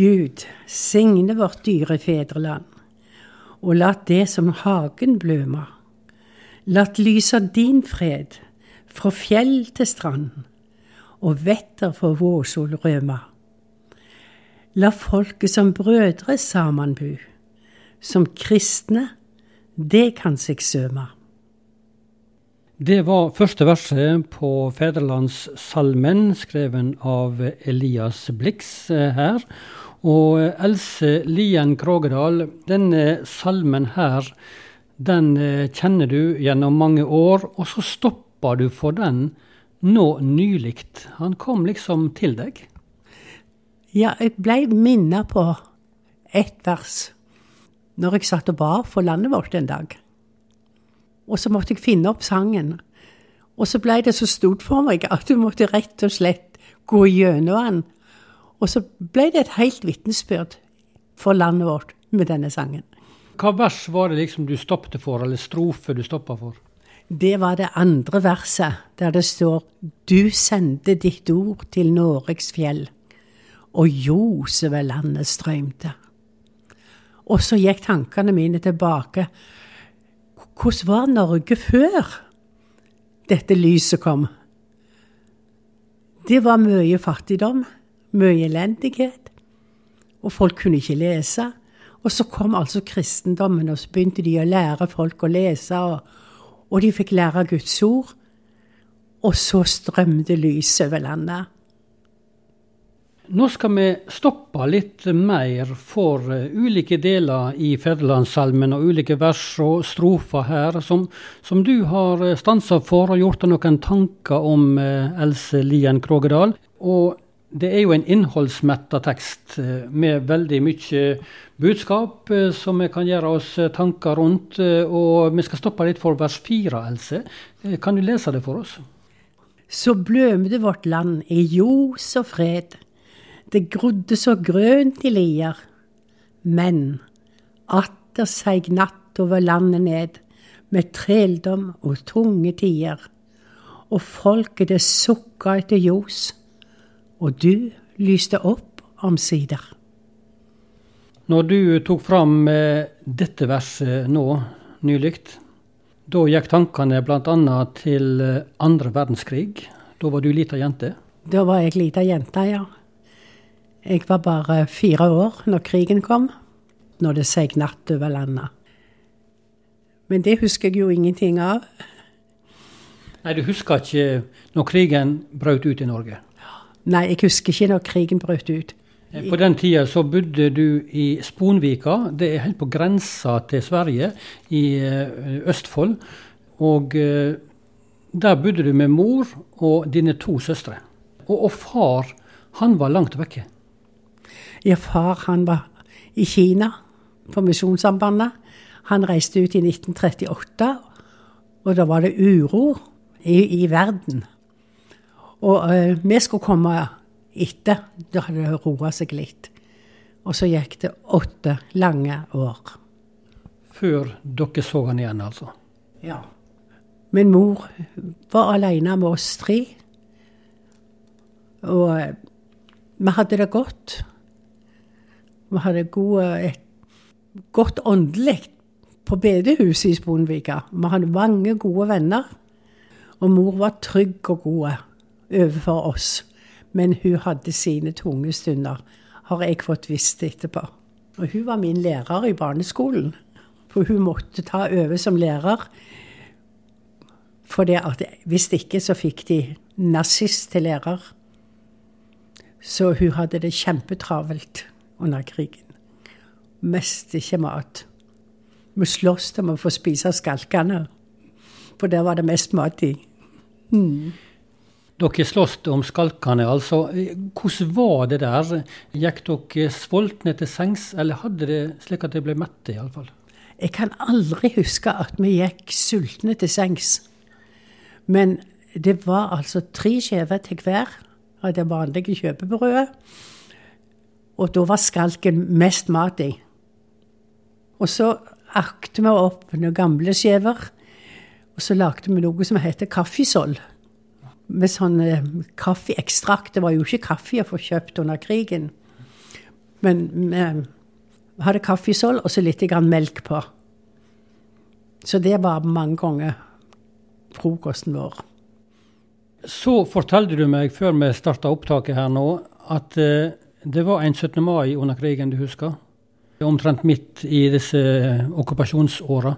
Gud, signe vårt dyre fedreland, og lat det som hagen bløma. Lat av din fred, fra fjell til strand, og vetter for vårsol røma. La folket som brødre saman bu, som kristne, det kan seg søma. Det var første verset på Fedrelandssalmen, skreven av Elias Blix eh, her. Og Else Lien Krogedal, denne salmen her, den eh, kjenner du gjennom mange år, og så stoppa du for den nå nylig. Han kom liksom til deg? Ja, jeg blei minna på ett vers når jeg satt og ba for landet vårt en dag. Og så måtte jeg finne opp sangen. Og så ble det så stort for meg at du måtte rett og slett gå gjennom den. Og så ble det et helt vitnesbyrd for landet vårt med denne sangen. Hva vers var det liksom du stoppet for, eller strofe du stoppa for? Det var det andre verset, der det står Du sendte ditt ord til Noregs fjell, og ljos over landet strømte. Og så gikk tankene mine tilbake hvordan var Norge før dette lyset kom? Det var mye fattigdom, mye elendighet, og folk kunne ikke lese. Og så kom altså kristendommen, og så begynte de å lære folk å lese, og, og de fikk lære Guds ord. Og så strømte lyset over landet. Nå skal vi stoppe litt mer for uh, ulike deler i Ferdelandssalmen og ulike vers og strofer her, som, som du har uh, stansa for og gjort deg noen tanker om, uh, Else Lien Krogedal. Og det er jo en innholdsmetta tekst med veldig mye budskap som vi kan gjøre oss tanker rundt. Og vi skal stoppe litt for vers fire, Else. Kan du lese det for oss? Så blømde vårt land i ljos og fred det grodde så grønt i lier, men atter seig natt over landet ned, med treldom og tunge tider. Og folket det sukka etter ljos, og du lyste opp omsider. Når du tok fram eh, dette verset nå nylig, da gikk tankene bl.a. til eh, andre verdenskrig. Da var du lita jente? Da var jeg lita jente, ja. Jeg var bare fire år når krigen kom, når det seg natt over landet. Men det husker jeg jo ingenting av. Nei, Du husker ikke når krigen brøt ut i Norge? Nei, jeg husker ikke når krigen brøt ut. Eh, på den tida så bodde du i Sponvika. Det er helt på grensa til Sverige, i eh, Østfold. Og eh, der bodde du med mor og dine to søstre. Og, og far, han var langt vekke. Ja, far han var i Kina på Misjonssambandet. Han reiste ut i 1938, og da var det uro i, i verden. Og uh, vi skulle komme etter. Da hadde det roa seg litt. Og så gikk det åtte lange år. Før dere så han igjen, altså? Ja. Min mor var alene med oss tre. Og uh, vi hadde det godt. Vi hadde gode, et godt åndelig på bedehuset i Sponvika. Vi hadde mange gode venner. Og mor var trygg og god overfor oss. Men hun hadde sine tunge stunder, har jeg fått visst etterpå. Og hun var min lærer i barneskolen. For hun måtte ta over som lærer. For hvis ikke så fikk de nazist til lærer. Så hun hadde det kjempetravelt under krigen. Mest ikke mat. Vi sloss om å få spise skalkene, for der var det mest mat i. Mm. Dere sloss om skalkene, altså. Hvordan var det der? Gikk dere sultne til sengs, eller hadde det slik at dere ble mette, iallfall? Jeg kan aldri huske at vi gikk sultne til sengs. Men det var altså tre skjever til hver av det vanlige kjøpebrødet. Og da var skalken mest mat i. Og så akte vi opp noen gamle skjever. Og så lagde vi noe som heter kaffesoll. Med sånn eh, kaffeekstrakt. Det var jo ikke kaffe å få kjøpt under krigen. Men vi hadde kaffesoll og så litt melk på. Så det var mange ganger frokosten vår. Så fortalte du meg før vi starta opptaket her nå, at eh, det var en 17. mai under krigen du husker? Omtrent midt i disse okkupasjonsåra.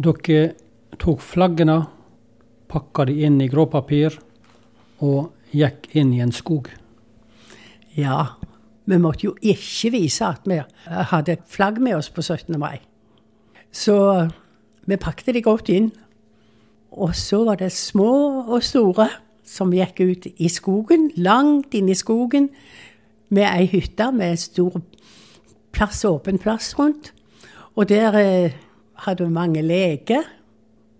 Dere tok flaggene, pakka de inn i gråpapir og gikk inn i en skog. Ja, vi måtte jo ikke vise at vi hadde flagg med oss på 17. mai. Så vi pakket de godt inn. Og så var det små og store som gikk ut i skogen, langt inn i skogen, med ei hytte med stor plass, åpen plass rundt. Og der eh, hadde vi mange leker.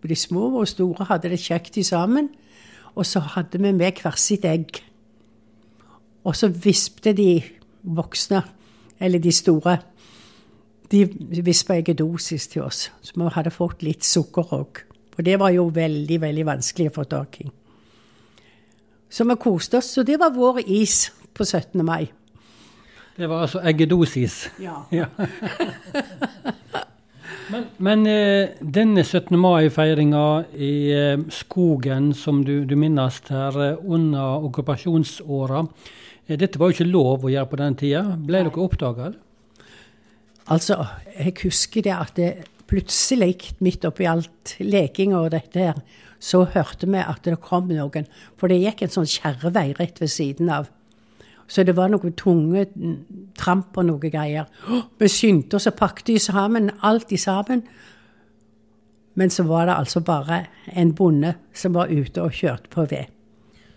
De små og store hadde det kjekt sammen. Og så hadde vi med hvert sitt egg. Og så vispte de voksne, eller de store, de vispa eggedosis til oss. Så vi hadde fått litt sukker òg. Og det var jo veldig, veldig vanskelig å få tak i. Så vi koste oss. Så det var vår is på 17. mai. Det var altså eggedosis. Ja. Ja. men, men eh, denne 17. mai-feiringa i eh, skogen som du, du minnes her eh, under okkupasjonsåra, eh, dette var jo ikke lov å gjøre på den tida. Ble dere oppdaga? Altså, jeg husker det at det plutselig, midt oppi alt lekinga og dette her, så hørte vi at det kom noen. For det gikk en sånn kjerrevei rett ved siden av. Så det var noen tunge tramp og noe greier. Vi skyndte oss og pakket i sammen, alt i sammen. Men så var det altså bare en bonde som var ute og kjørte på ved.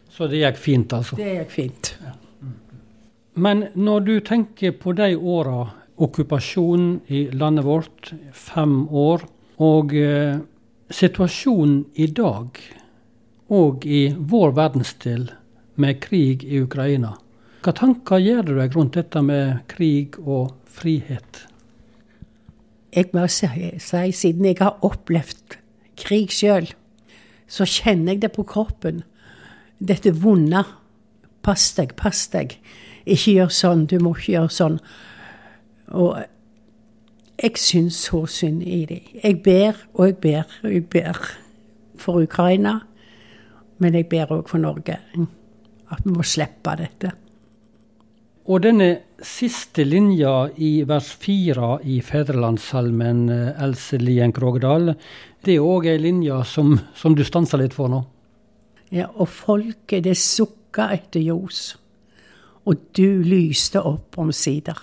Så det gikk fint, altså? Det gikk fint. Men når du tenker på de åra, okkupasjon i landet vårt, fem år, og eh, situasjonen i dag, og i vår verdensdel, med krig i Ukraina, hva tanker gjør du deg rundt dette med krig og frihet? Jeg må si, si siden jeg har opplevd krig sjøl, så kjenner jeg det på kroppen. Dette vonde. Pass deg, pass deg. Ikke gjør sånn, du må ikke gjøre sånn. Og jeg syns så synd i dem. Jeg ber og jeg ber og jeg ber for Ukraina. Men jeg ber òg for Norge. At vi må slippe dette. Og denne siste linja i vers fire i Fedrelandssalmen, eh, Else Lien Krogdal, det er òg ei linje som, som du stanser litt for nå? Ja, og folket, det sukka etter ljos. Og du lyste opp omsider.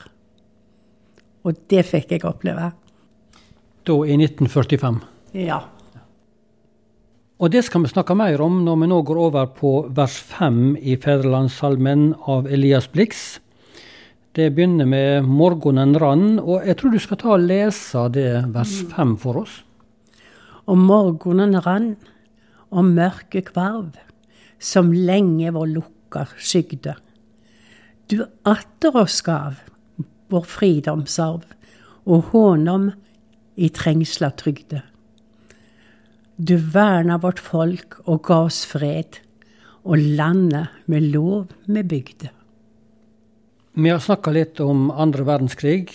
Og det fikk jeg oppleve. Da i 1945. Ja. Og det skal vi snakke mer om når vi nå går over på vers 5 i Fedrelandssalmen av Elias Blix. Det begynner med 'Morgonen rann', og jeg tror du skal ta og lese det vers 5 for oss. Og morgonen rann, og mørket kvarv, som lenge vår lukker skygde. Du atter oss gav vår fridomsarv, og hånom i trengsla trygde. Du verna vårt folk og ga oss fred, og landet med lov vi bygde. Vi har snakka litt om andre verdenskrig,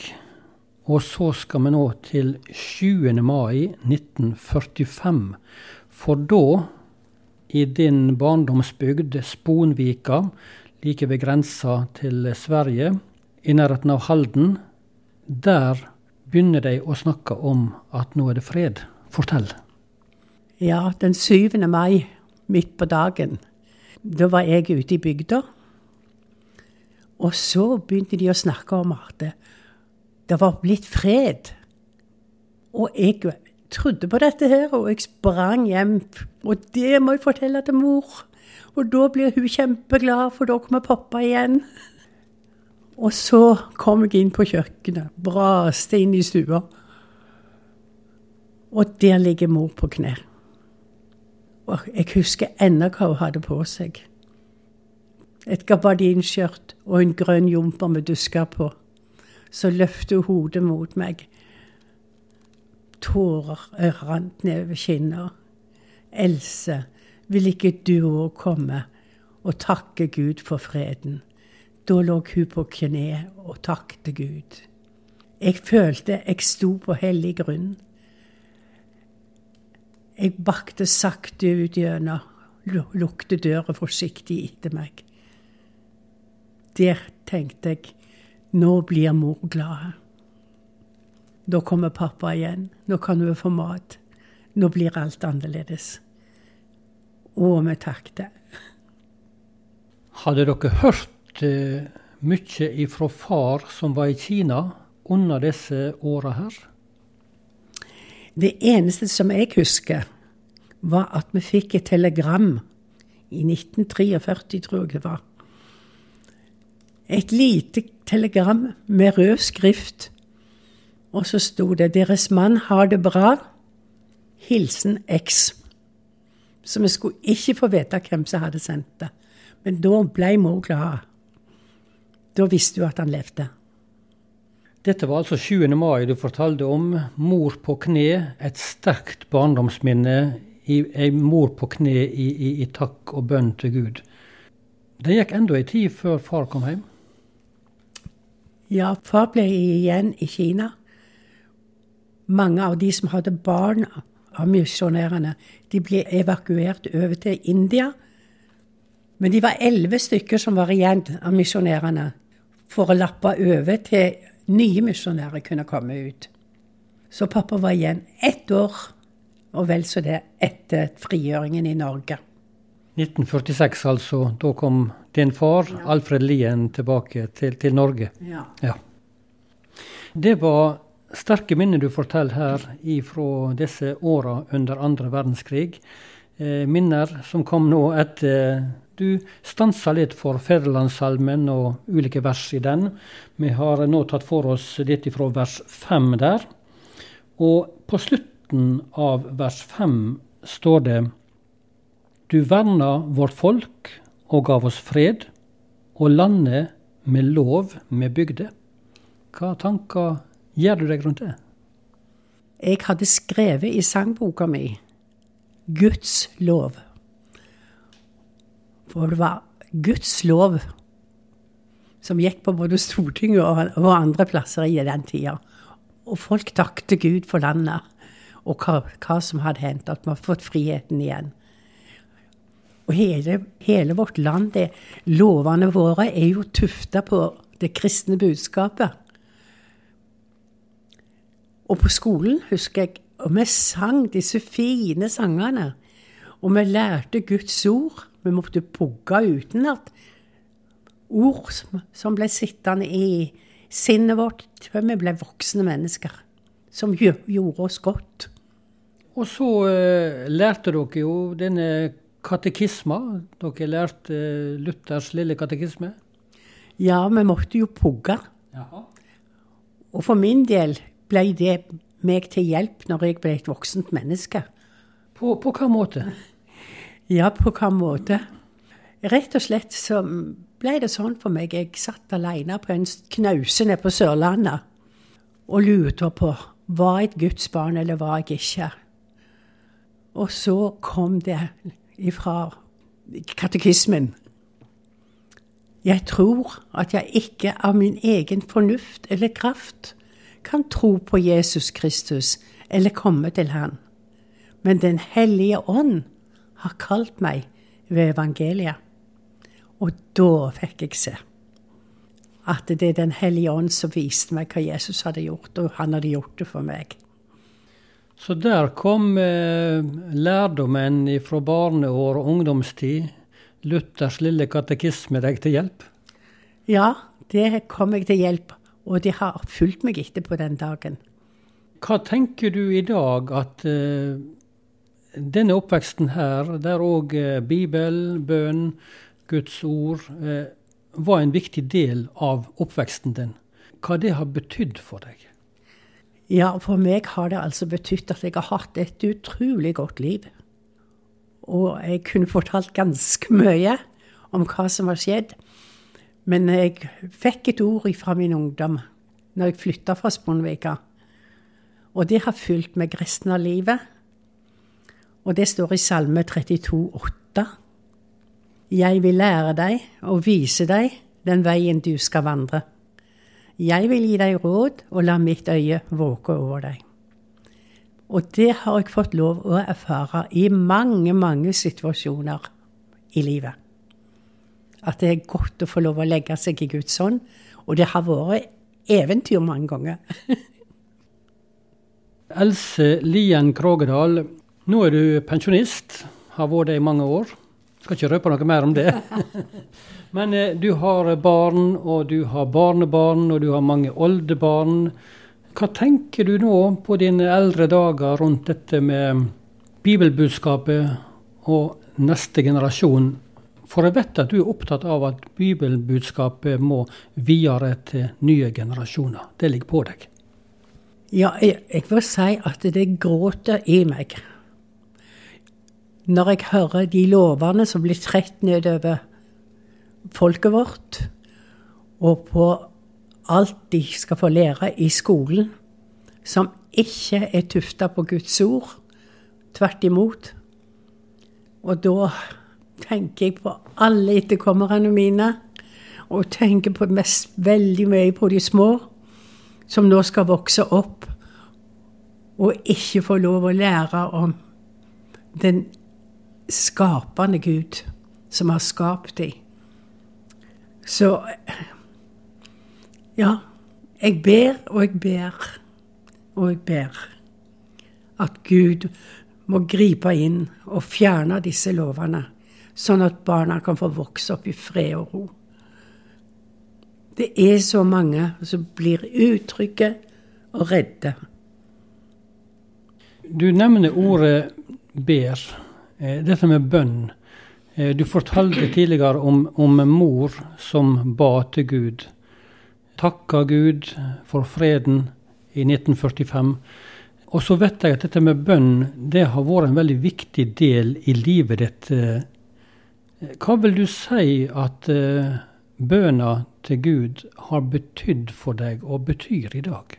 og så skal vi nå til 7. mai 1945. For da, i din barndomsbygd Sponvika, like ved grensa til Sverige, i nærheten av Halden, der begynner de å snakke om at nå er det fred. Fortell. Ja, den 7. mai, midt på dagen, da var jeg ute i bygda. Og så begynte de å snakke om at det, var blitt fred. Og jeg trodde på dette her, og jeg sprang hjem. Og det må jeg fortelle til mor. Og da blir hun kjempeglad, for da kommer pappa igjen. Og så kom jeg inn på kjøkkenet, braste inn i stua. Og der ligger mor på knær. Og jeg husker ennå hva hun hadde på seg. Et gabardinskjørt og en grønn jumper med dusker på. Så løfter hun hodet mot meg. Tårer rant nedover kinna. Else, vil ikke du òg komme og takke Gud for freden? Da lå hun på kne og takket Gud. Jeg følte jeg sto på hellig grunn. Jeg bakte sakte ut gjennom, lukte døra forsiktig etter meg. Der tenkte jeg nå blir mor glad. Da kommer pappa igjen. Nå kan hun få mat. Nå blir alt annerledes. Og vi takket. Hadde dere hørt eh, mye ifra far som var i Kina under disse åra her? Det eneste som jeg husker, var at vi fikk et telegram i 1943, tror jeg det var. Et lite telegram med rød skrift. Og så sto det 'Deres mann har det bra'. Hilsen X. Så vi skulle ikke få vite hvem som hadde sendt det. Men da ble mor glad. Da visste hun at han levde. Dette var altså 7. mai du fortalte om. Mor på kne, et sterkt barndomsminne. Ei mor på kne i, i, i, takk og bønn til Gud. Det gikk enda ei tid før far kom hjem? Ja, far ble igjen i Kina. Mange av de som hadde barn av misjonærene, de ble evakuert over til India. Men de var elleve stykker som var igjen av misjonærene for å lappe over til nye misjonærer kunne komme ut. Så pappa var igjen ett år, og vel så det, etter frigjøringen i Norge. 1946 altså. Da kom din far, ja. Alfred Lien, tilbake til, til Norge. Ja. ja. Det var sterke minner du forteller her fra disse åra under andre verdenskrig. Eh, minner som kom nå etter du stansa litt for Federlandssalmen og ulike vers i den. Vi har nå tatt for oss litt fra vers fem der. Og på slutten av vers fem står det Du verna vårt folk og gav oss fred, og landet med lov med bygde. Hva tanker gjør du deg rundt det? Jeg hadde skrevet i sangboka mi Guds lov. For det var Guds lov som gikk på både Stortinget og, andre plasser i den tida. Og folk takket Gud for landet og hva, hva som hadde hendt, at vi har fått friheten igjen. Og hele, hele vårt land, det, lovene våre, er jo tufta på det kristne budskapet. Og på skolen, husker jeg, og vi sang disse fine sangene. Og vi lærte Guds ord. Vi måtte pugge utenat ord som ble sittende i sinnet vårt før vi ble voksne mennesker, som gjorde oss godt. Og så uh, lærte dere jo denne katekisma. Dere lærte uh, Luthers lille katekisme. Ja, vi måtte jo pugge. Jaha. Og for min del ble det meg til hjelp når jeg ble et voksent menneske. På, på hva måte? Ja, på hva måte? Rett og slett så ble det sånn for meg. Jeg satt alene på en knause nede på Sørlandet og lurte på var jeg et Guds barn, eller var jeg ikke. Og så kom det ifra katekismen. Jeg tror at jeg ikke av min egen fornuft eller kraft kan tro på Jesus Kristus eller komme til Han. Men Den hellige ånd har kalt meg ved evangeliet. Og da fikk jeg se at det er Den hellige ånd som viste meg hva Jesus hadde gjort, og han hadde gjort det for meg. Så der kom eh, lærdommen fra barneår og ungdomstid, Luthers lille katekisme, deg til hjelp? Ja, det kom meg til hjelp, og de har fulgt meg etterpå den dagen. Hva tenker du i dag at eh, denne oppveksten her, der òg eh, Bibel, bønn, Guds ord, eh, var en viktig del av oppveksten din. Hva det har betydd for deg? Ja, for meg har det altså betydd at jeg har hatt et utrolig godt liv. Og jeg kunne fortalt ganske mye om hva som har skjedd. Men jeg fikk et ord fra min ungdom når jeg flytta fra Sponvika. Og det har fulgt meg resten av livet. Og det står i Salme 32, 32,8. Jeg vil lære deg og vise deg den veien du skal vandre. Jeg vil gi deg råd og la mitt øye våke over deg. Og det har jeg fått lov å erfare i mange, mange situasjoner i livet. At det er godt å få lov å legge seg i Guds hånd. Og det har vært eventyr mange ganger. Else Lien Krogedal, nå er du pensjonist. Har vært det i mange år. Skal ikke røpe noe mer om det. Men eh, du har barn, og du har barnebarn, og du har mange oldebarn. Hva tenker du nå på dine eldre dager rundt dette med bibelbudskapet og neste generasjon? For jeg vet at du er opptatt av at bibelbudskapet må videre til nye generasjoner. Det ligger på deg. Ja, jeg, jeg vil si at det gråter i meg når jeg hører de lovene som blir trett nedover folket vårt, og på alt de skal få lære i skolen, som ikke er tufta på Guds ord. Tvert imot. Og da tenker jeg på alle etterkommerne mine, og tenker på mest veldig mye på de små, som nå skal vokse opp og ikke få lov å lære om den skapende Gud som har skapt dem. Så ja, jeg ber og jeg ber og jeg ber at Gud må gripe inn og fjerne disse lovene, sånn at barna kan få vokse opp i fred og ro. Det er så mange som blir utrygge og redde. Du nevner ordet ber, eh, dette med bønn. Eh, du fortalte tidligere om, om mor som ba til Gud takka Gud for freden i 1945. Og så vet jeg at dette med bønn det har vært en veldig viktig del i livet ditt. Hva vil du si at bønna til Gud har betydd for deg, og betyr i dag?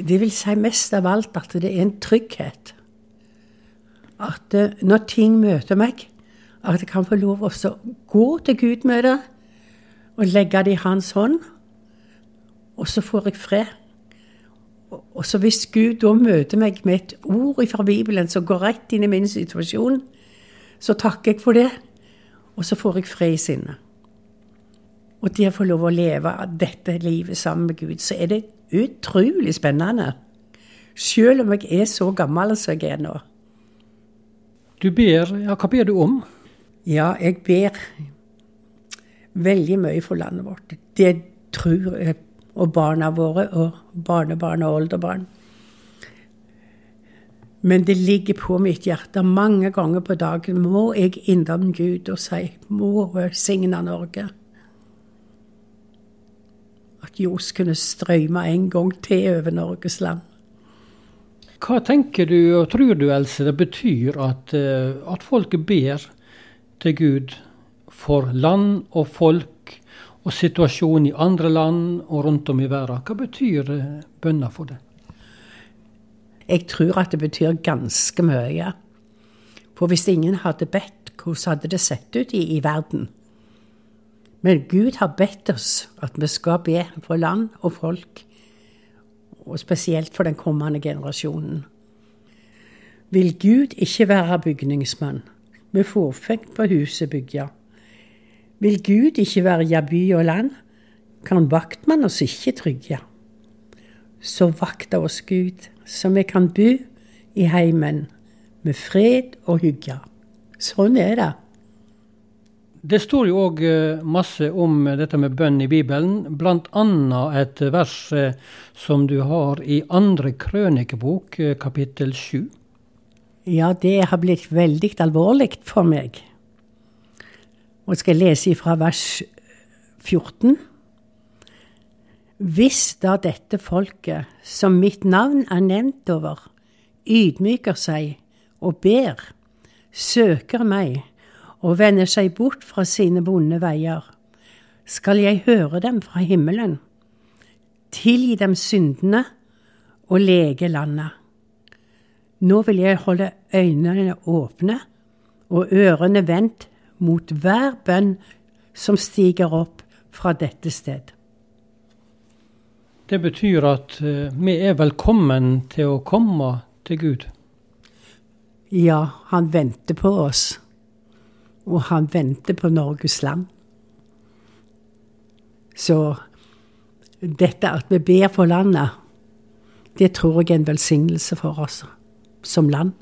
Det vil si mest av alt at det er en trygghet. At uh, når ting møter meg, at jeg kan få lov å gå til Gud med det og legge det i hans hånd. Og så får jeg fred. Og så hvis Gud da møter meg med et ord fra Bibelen som går rett inn i min situasjon, så takker jeg for det. Og så får jeg fred i sinnet. Og det å få lov å leve dette livet sammen med Gud, så er det utrolig spennende. Selv om jeg er så gammel som jeg er nå. Du ber, ja, Hva ber du om? Ja, jeg ber veldig mye for landet vårt. Det tror jeg, og barna våre, og barnebarn og oldebarn. Men det ligger på mitt hjerte mange ganger på dagen. Må jeg innom Gud og si må signe Norge. At ljos kunne strømme en gang til over Norges land. Hva tenker du og tror du, Else, det betyr at, eh, at folk ber til Gud for land og folk og situasjonen i andre land og rundt om i verden. Hva betyr eh, bønna for det? Jeg tror at det betyr ganske mye. For hvis ingen hadde bedt, hvordan hadde det sett ut i, i verden? Men Gud har bedt oss at vi skal be for land og folk, og spesielt for den kommende generasjonen. Vil Gud ikke være bygningsmann, med forfekt på huset bygja, vil Gud ikke verja by og land, kan vaktmann oss ikke trygge. Så vakta oss Gud, så vi kan bu i heimen med fred og hygge. Sånn er det. Det står jo òg eh, masse om dette med bønn i Bibelen, bl.a. et vers eh, som du har i andre krønikebok, eh, kapittel 7. Ja, det har blitt veldig alvorlig for meg. Og skal jeg lese fra vers 14. Hvis da dette folket, som mitt navn er nevnt over, ydmyker seg og ber, søker meg og vender seg bort fra sine vonde veier, skal jeg høre dem fra himmelen, tilgi dem syndene og lege landet. Nå vil jeg holde øynene åpne og ørene vendt mot hver bønn som stiger opp fra dette sted. Det betyr at eh, vi er velkommen til å komme til Gud. Ja, han venter på oss. Og han venter på Norges land. Så dette at vi ber for landet, det tror jeg er en velsignelse for oss som land.